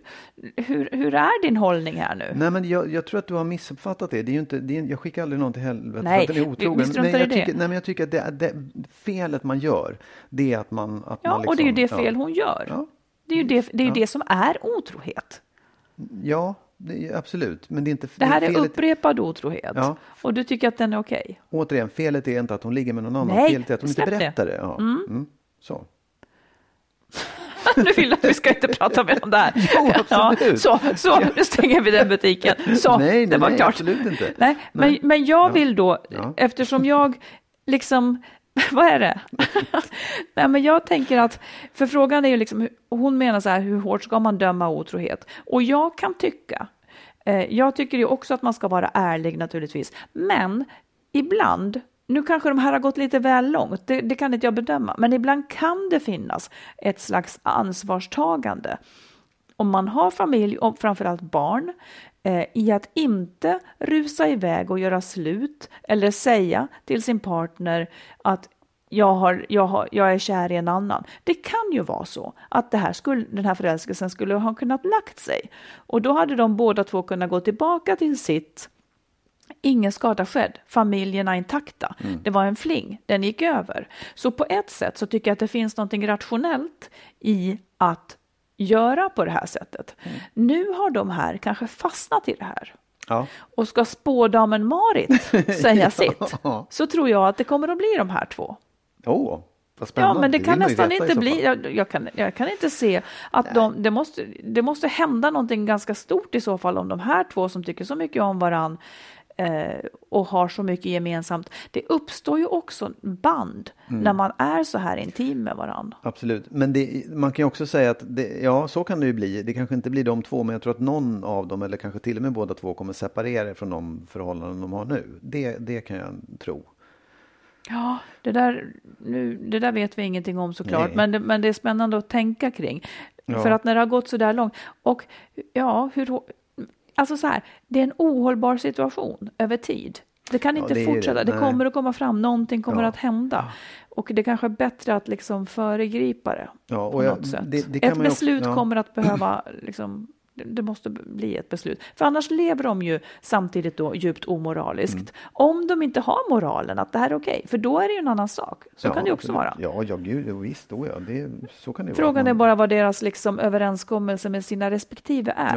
hur, hur är din hållning här nu? Nej, men jag, jag tror att du har missuppfattat det. det, är ju inte, det är, jag skickar aldrig någon till helvete Nej, för att den är vi- otrogen. vi struntar men, jag det. tycker, nej, men jag tycker att det, det, felet man gör, det är att man... Att Ja, man liksom, och det är ju det ja. fel hon gör. Ja. Det är ju det, det, är Ja. det som är otrohet. Ja, det är, absolut. Men det är inte... Det här är felet, upprepad otrohet. Ja. Och du tycker att den är okej? Återigen, felet är inte att hon ligger med någon annan. Nej, felet är att hon inte det. berättar det. Ja. Mm. Så. Nu vill att vi ska inte prata mer om det här. Jo, absolut. så, så, nu stänger vi den butiken. Så, Nej, nej, det var nej, klart. absolut inte. Nej, men, men jag vill då, Ja. eftersom jag liksom, vad är det? nej, men jag tänker att, för frågan är ju liksom, hon menar så här, hur hårt ska man döma otrohet? Och jag kan tycka, eh, jag tycker ju också att man ska vara ärlig naturligtvis, men ibland nu kanske de här har gått lite väl långt, det, det kan inte jag bedöma, men ibland kan det finnas ett slags ansvarstagande. Om man har familj och framförallt barn eh, i att inte rusa iväg och göra slut eller säga till sin partner att jag, har, jag, har, jag är kär i en annan. Det kan ju vara så att det här skulle, den här förälskelsen skulle ha kunnat lagt sig. Och då hade de båda två kunnat gå tillbaka till sitt Ingen skada skedd, familjerna intakta. Det var en fling, den gick över. Så på ett sätt så tycker jag att det finns något rationellt i att göra på det här sättet. Nu har de här kanske fastnat i det här Ja. och ska spådamen Marit säga Ja. sitt så tror jag att det kommer att bli de här två. Spännande. Ja, men det kan nästan inte bli. Jag, jag, kan, jag kan inte se att de, det, måste, det måste hända någonting ganska stort i så fall om de här två som tycker så mycket om varann och har så mycket gemensamt. Det uppstår ju också band Mm. när man är så här intim med varann. Absolut, men det, man kan ju också säga att det, ja, så kan det ju bli. Det kanske inte blir de två, men jag tror att någon av dem, eller kanske till och med båda två, kommer separera från de förhållanden de har nu. Det, det kan jag tro. Ja, det där, nu, det där vet vi ingenting om såklart, Nej. men det, men det är spännande att tänka kring. Ja. För att när det har gått så där långt, och ja, hur, alltså så här, det är en ohållbar situation över tid. Det kan Ja, inte det är ju fortsätta, det. det, kommer att komma fram, någonting kommer Ja. att hända. Och det kanske är bättre att liksom föregripa det Ja, på jag- något sätt. det- det ett också- beslut ja. kommer att behöva liksom, det- det måste bli ett beslut. För annars lever de ju samtidigt då djupt omoraliskt. Mm. Om de inte har moralen att det här är okej, för då är det ju en annan sak. Så Ja, kan det också absolut. vara. Ja, ja, gud, ja, visst, då ja. Det, så kan det Frågan vara. är bara vad deras liksom överenskommelse med sina respektive är.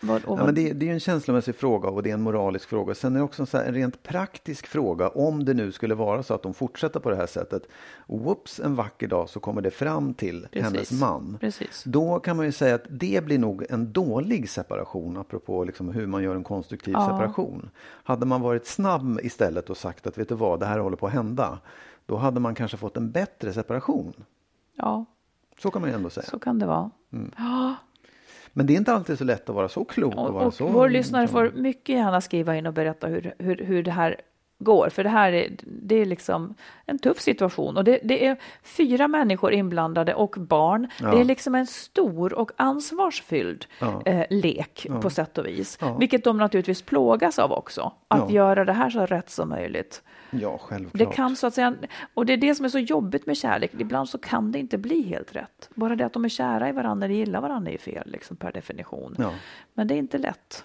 Vad, och Ja, vad, men det, det är en känslomässig fråga och det är en moralisk fråga. Sen är det också en, här, en rent praktisk fråga. Om det nu skulle vara så att de fortsätter på det här sättet. Whoops, en vacker dag så kommer det fram till Precis. hennes man. Precis. Då kan man ju säga att det blir nog en dålig separation apropå liksom hur man gör en konstruktiv Ja. separation. Hade man varit snabb istället och sagt att vet du vad, det här håller på att hända. Då hade man kanske fått en bättre separation. Ja, Så kan man ju ändå säga. så kan det vara. Mm. Ja, Men det är inte alltid så lätt att vara så klok. Och, och, vara och så, vår lyssnare liksom- får mycket gärna skriva in och berätta hur, hur, hur det här går, för det här är, det är liksom en tuff situation och det, det är fyra människor inblandade och barn. Ja. Det är liksom en stor och ansvarsfylld Ja. eh, lek på sätt och vis, Ja. vilket de naturligtvis plågas av också, att Ja. göra det här så rätt som möjligt. Ja, självklart. Det kan så att säga, och det är det som är så jobbigt med kärlek. Ibland så kan det inte bli helt rätt. Bara det att de är kära i varandra gillar varandra är ju fel liksom, per definition. Ja. Men det är inte lätt.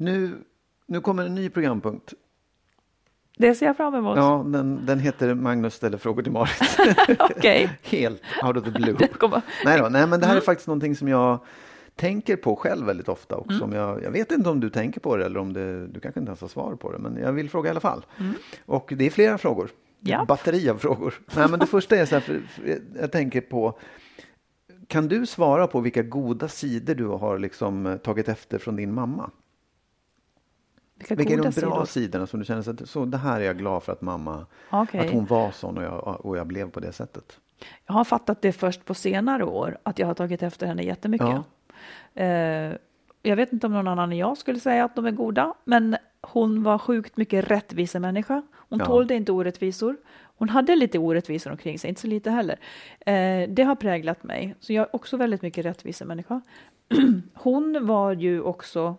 Nu, nu kommer en ny programpunkt. Det ser jag fram emot. Ja, den, den heter Magnus ställer frågor till Marit. Okej. Helt out of the blue. Det kommer- Nej, då, nej, men det här är faktiskt någonting som jag tänker på själv väldigt ofta. Och som jag, jag vet inte om du tänker på det eller om det, du kanske inte ens har svar på det. Men jag vill fråga i alla fall. Och det är flera frågor. Ja. Batteri av frågor. Nej, men det första är så här, för, för jag tänker på kan du svara på vilka goda sidor du har liksom eh, tagit efter från din mamma? Vilka Vilka är de bra sidor. sidorna som du känner så, att, så det här är jag glad för att mamma, Okej. att hon var sån och jag, och jag blev på det sättet. Jag har fattat det först på senare år, att jag har tagit efter henne jättemycket. Ja. Eh, jag vet inte om någon annan än jag skulle säga att de är goda, men hon var sjukt mycket rättvisemänniska. Hon Ja. tålde inte orättvisor. Hon hade lite orättvisor omkring sig, inte så lite heller. Eh, det har präglat mig, så jag är också väldigt mycket rättvisemänniska. hon var ju också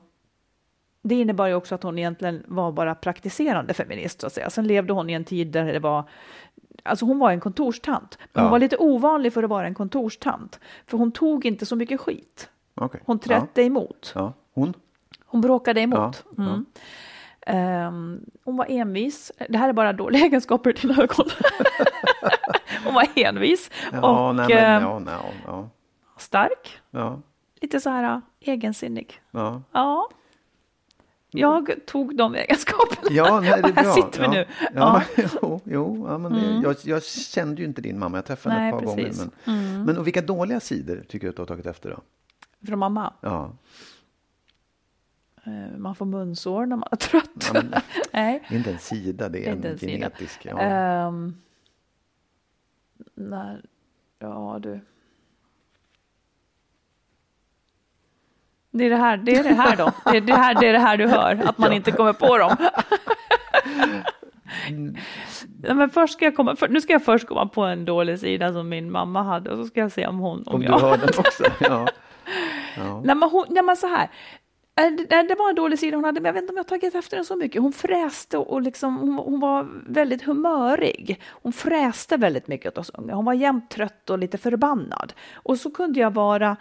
det innebar ju också att hon egentligen var bara praktiserande feminist så att säga. Sen levde hon i en tid där det var Alltså hon var en kontorstant, men hon Ja. var lite ovanlig för att vara en kontorstant. För hon tog inte så mycket skit. Okej. Hon trätte emot. Ja. ja. Hon? Hon bråkade emot. Ja, ja. Mm. Ehm, hon var envis. Det här är bara dåliga egenskaper i dina ögon. hon var envis Ja, och nej, men, ja, nej, ja, stark. ja, Lite så här egensinnig. ja. Ja. Jag tog de egenskaperna. Ja, nej, det är Och här bra. sitter vi ja. nu. Ja, Ja. Jo, jo, ja, men det, jag, jag kände ju inte din mamma, jag träffade henne ett par precis. Mm. gånger. Men, men och vilka dåliga sidor tycker du att du har tagit efter då? Från mamma. Ja, Eh, Man får munsår när man är trött. Men- Nej. det är inte en sida, det är, Det är en inte en genetisk. Ja. Ehm, när, ja du. Det är det här, det är det här då. Det är det här, det är det här du hör, att man inte kommer på dem. Ja, men först ska jag komma, för, nu ska jag först komma på en dålig sida som min mamma hade och så ska jag se om hon, om, Om du jag. hör den också. Ja. Ja. Nej men, hon, nej men så här. Eh, Det, det var en dålig sida hon hade, men jag vet inte om jag har tagit efter den så mycket. Hon fräste och liksom, hon, hon var väldigt humörig. Hon fräste väldigt mycket åt oss unga. Hon var jämt trött och lite förbannad. Och så kunde jag vara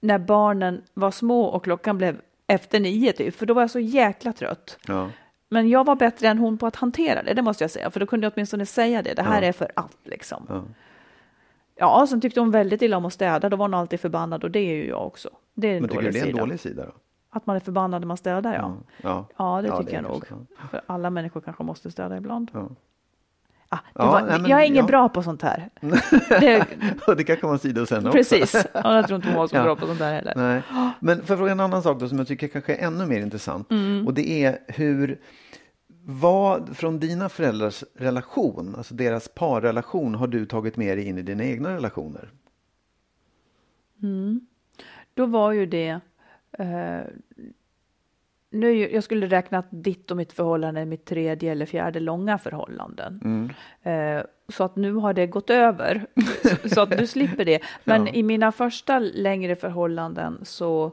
när barnen var små och klockan blev efter nio typ, för då var jag så jäkla trött. Ja. Men jag var bättre än hon på att hantera det, det måste jag säga, för då kunde jag åtminstone säga det. Det här Ja. är för allt liksom. Ja. Ja, sen tyckte hon väldigt illa om att städa, då var hon alltid förbannad och det är ju jag också. Det är en Men tycker du det är en sida. dålig sida då? Att man är förbannad när man städar, ja. Ja, Ja, det Ja, tycker det jag nog. För alla människor kanske måste städa ibland. Ah, Ja, var, nej, men- jag är ingen ja. bra på sånt här. Det, Och det kanske var en sen också. precis, Ja, jag tror inte hon var så bra på sånt där heller. Nej. Men för att fråga en annan sak då, som jag tycker kanske är ännu mer intressant. Mm. Och det är hur, vad från dina föräldrars relation, alltså deras parrelation, har du tagit med dig in i dina egna relationer? Då var ju det, eh, nu, jag skulle räkna att ditt och mitt förhållande är mitt tredje eller fjärde långa förhållanden. Eh, så att nu har det gått över, så, så att du slipper det. Men Ja. i mina första längre förhållanden så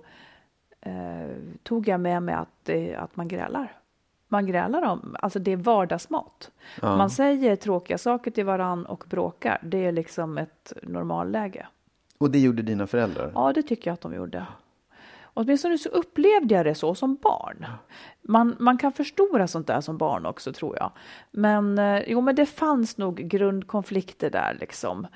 eh, tog jag med mig att, det, att man grälar. Man grälar om, alltså det är vardagsmat. Man säger tråkiga saker till varann och bråkar. Det är liksom ett normalläge. Och det gjorde dina föräldrar? Ja, det tycker jag att de gjorde. Åtminstone så upplevde jag det så som barn. Man, man kan förstora sånt där som barn också tror jag. Men, eh, jo, men det fanns nog grundkonflikter där liksom.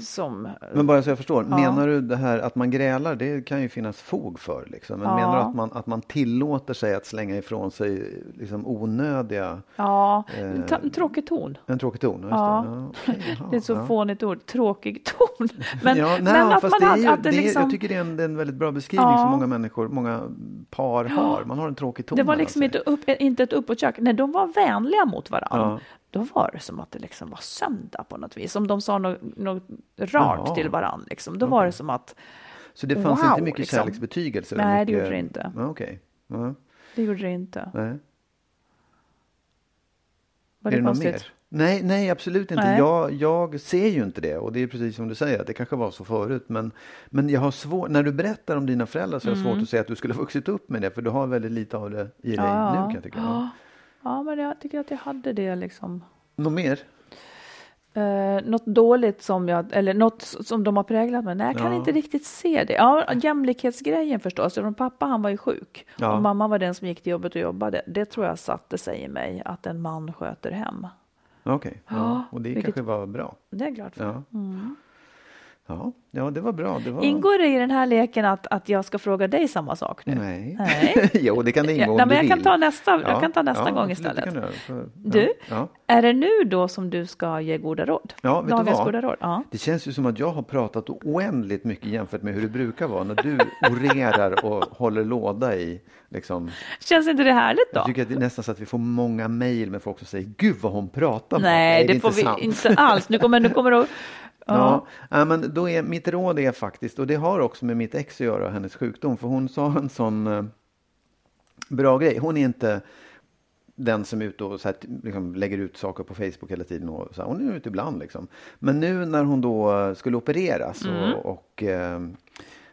Som, Men bara så jag förstår, Ja. menar du det här att man grälar, det kan ju finnas fog för liksom. Men Ja. menar du att man, att man tillåter sig att slänga ifrån sig liksom onödiga, ja, Eh, ta, tråkig ton. en tråkig ton? Ja. det. Jaha, Det är ett så fånigt ord, tråkig ton. Men, ja, nej, men att man det är ju, att det det liksom, jag tycker det är en, det är en väldigt bra beskrivning som många människor, många par har. Man har en tråkig ton det var liksom inte, upp, inte ett uppåtjack. När de var vänliga mot varandra, Ja. då var det som att det liksom var söndag på något vis. Om de sa något, något rart Jaha. till varandra, liksom, då var det som att Så det fanns Wow, inte mycket liksom. kärleksbetygelser? eller Nej, det mycket... gjorde det inte. Ja, Okej. Ja, det gjorde det inte. nej. Var är det det något mer? Nej, nej, absolut inte. Nej. Jag, jag ser ju inte det och det är precis som du säger, att det kanske var så förut. Men, men jag har svårt, när du berättar om dina föräldrar så har jag svårt att säga att du skulle ha vuxit upp med det, för du har väldigt lite av det i dig Mm. Ja. nu kan jag tycka. Ja. Ja, men jag tycker att jag hade det liksom. Något mer? Eh, något dåligt som jag, eller något som de har präglat mig. Nej, jag kan Ja. inte riktigt se det. Ja, jämlikhetsgrejen förstås. För pappa han var ju sjuk Ja. och mamma var den som gick till jobbet och jobbade. Det tror jag satte sig i mig att en man sköter hem. Okej, ja. Ja, och det vilket- kanske var bra. Det är jag glad för. Ja. Ja, ja, det var bra. Det var... Ingår det i den här leken att, att jag ska fråga dig samma sak nu? Nej. Nej. jo, det kan det ingå Ja, om nej, du jag vill. kan ta nästa, Ja, jag kan ta nästa ja, gång det istället. du. För- Du, är det nu då som du ska ge goda råd? Ja, vet du Dagens vad? goda råd? Det känns ju som att jag har pratat oändligt mycket jämfört med hur det brukar vara när du orerar och håller låda i liksom. Känns inte det härligt då? Jag tycker att det är nästan så att vi får många mejl med folk som säger Gud vad hon pratar om. Nej, det, är får vi sant. inte alls. Nu kommer, nu kommer det. Ja, ja, men då är mitt råd är faktiskt, och det har också med mitt ex att göra, hennes sjukdom, för hon sa en sån eh, bra grej. Hon är inte den som är ute och så här, liksom, lägger ut saker på Facebook hela tiden. Och så här, hon är ute ibland liksom. Men nu när hon då skulle opereras och, och eh,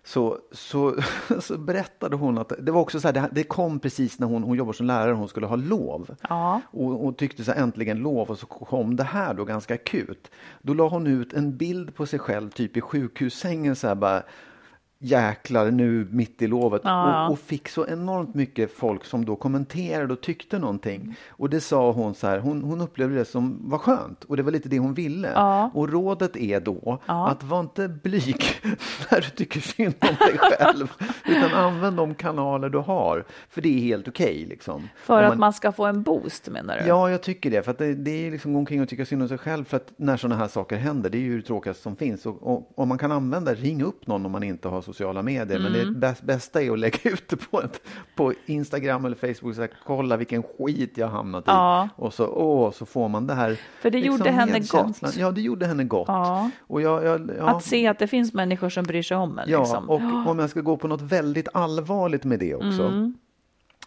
så, så, så berättade hon att det var också så här, det, det kom precis när hon, hon jobbar som lärare hon skulle ha lov. Ja. Och, och tyckte så här, äntligen lov och så kom det här då ganska akut. Då la hon ut en bild på sig själv typ i sjukhussängen så här bara jäklar nu mitt i lovet Ja. och, och fick så enormt mycket folk som då kommenterade och tyckte någonting. Och det sa hon så här, hon, hon upplevde det som var skönt och det var lite det hon ville. Ja. Och rådet är då Ja. att var inte blyg när du tycker synd om dig själv utan använd de kanaler du har. För det är helt okej liksom. För Om att man ska få en boost menar du? Ja, jag tycker det. För det, det är liksom gå omkring och tycka synd om sig själv. För att när sådana här saker händer, det är ju det tråkigaste som finns. Och, och om man kan använda, ring upp någon om man inte har sociala medier. Men Mm. det bäst, bästa är att lägga ut det på, ett, på Instagram eller Facebook. Så här, Kolla vilken skit jag hamnat Ja. i. Och så, åh, så får man det här. liksom För det gjorde henne gott. Ja, det gjorde henne gott. Ja. Och jag, jag, ja. Att se att det finns människor som bryr sig om en. Ja, liksom. och om jag ska gå på något väldigt allvarligt med det också. Mm.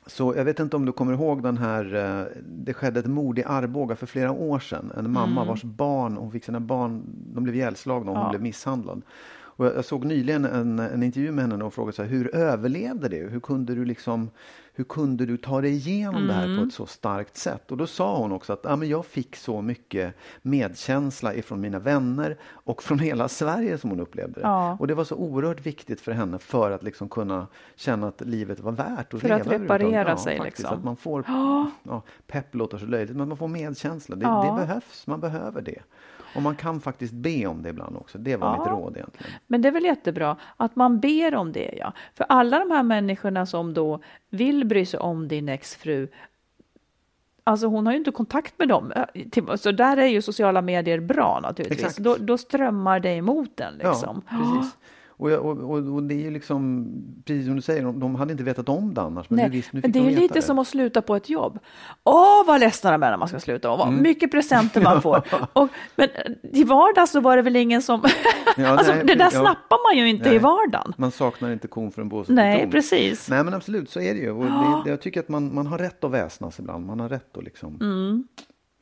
Så jag vet inte om du kommer ihåg den här, eh, det skedde ett mord i Arboga för flera år sedan. En mamma Mm. vars barn, hon fick sina barn, de blev ihjälslagna och hon Ja. blev misshandlad. Och jag såg nyligen en, en intervju med henne och frågade så här, hur överlevde du? Hur kunde du liksom, hur kunde du ta dig igenom det här Mm. på ett så starkt sätt? Och då sa hon också att ja, men jag fick så mycket medkänsla ifrån mina vänner och från hela Sverige som hon upplevde det. Ja. Och det var så oerhört viktigt för henne för att liksom kunna känna att livet var värt att För leva att reparera överhuvudtaget. sig, faktiskt. liksom. Att man får, ja, pepp låter så löjligt, men man får medkänsla. Det, Ja. det behövs, man behöver det. Och man kan faktiskt be om det ibland också. Det var Ja. mitt råd egentligen. Men det är väl jättebra att man ber om det, ja. För alla de här människorna som då vill bry sig om din exfru, Alltså hon har ju inte kontakt med dem. Till- Så där är ju sociala medier bra naturligtvis. Exakt. Då, då strömmar det emot den liksom. Ja, precis. Och, och, och, det är ju liksom, precis som du säger, de, de hade inte vetat om det annars. Men Nej, nu, visst, nu men det är de ju lite det. som att sluta på ett jobb. Åh, vad ledsna de är när man ska sluta. Och vad Mm. mycket presenter man får. Och, men i vardags så var det väl ingen som... Ja, alltså, nej, det där ja. snappar man ju inte i Nej. vardagen. Man saknar inte kon för en båse Nej, tom. precis. Nej, men absolut, så är det ju. Och det, jag tycker att man, man har rätt att väsnas ibland. Man har rätt att liksom... Mm.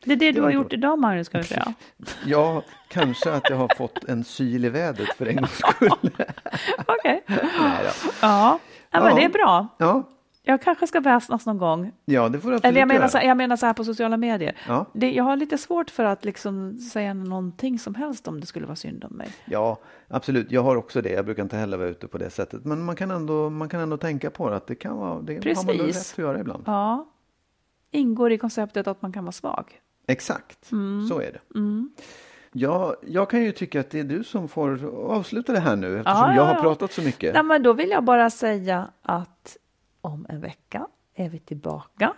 Det är det du var har gjort idag, Magnus, ska vi säga. Ja, kanske att jag har fått en syl i vädret för en gångs skull. Okej. Då. Ja, ja, men Ja. det är bra. Ja, Jag kanske ska väsnas någon gång. ja, det får du absolut Eller jag menar, så, jag menar så här på sociala medier. Ja. Det, jag har lite svårt för att liksom säga någonting som helst om det skulle vara synd om mig. Ja, absolut. Jag har också det. Jag brukar inte heller vara ute på det sättet. Men man kan ändå, man kan ändå tänka på det, att det kan vara, det har man rätt att göra ibland. Ja, ingår i konceptet att man kan vara svag. Exakt, Mm. så är det. Ja, jag kan ju tycka att det är du som får avsluta det här nu eftersom Ja, jag ja, har ja. pratat så mycket. Nej, men då vill jag bara säga att om en vecka är vi tillbaka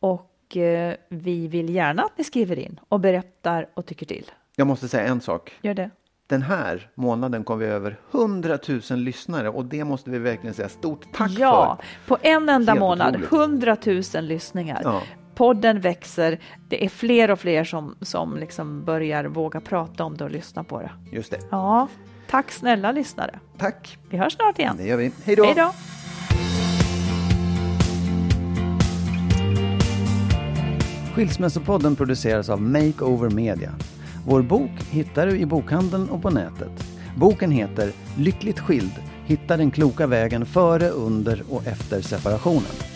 och eh, vi vill gärna att ni skriver in och berättar och tycker till. Jag måste säga en sak. Gör det. Den här månaden kom vi över 100 000 lyssnare och det måste vi verkligen säga stort tack ja, för. på en enda Helt månad, otroligt. 100 000 lyssningar. Ja. Podden växer. Det är fler och fler som, som liksom börjar våga prata om det och lyssna på det. Just det. Ja, tack snälla lyssnare. Tack. Vi hörs snart igen. Det gör vi. Hej då. Hej då. Skilsmässopodden produceras av Makeover Media. Vår bok hittar du i bokhandeln och på nätet. Boken heter Lyckligt skild. Hitta den kloka vägen före, under och efter separationen.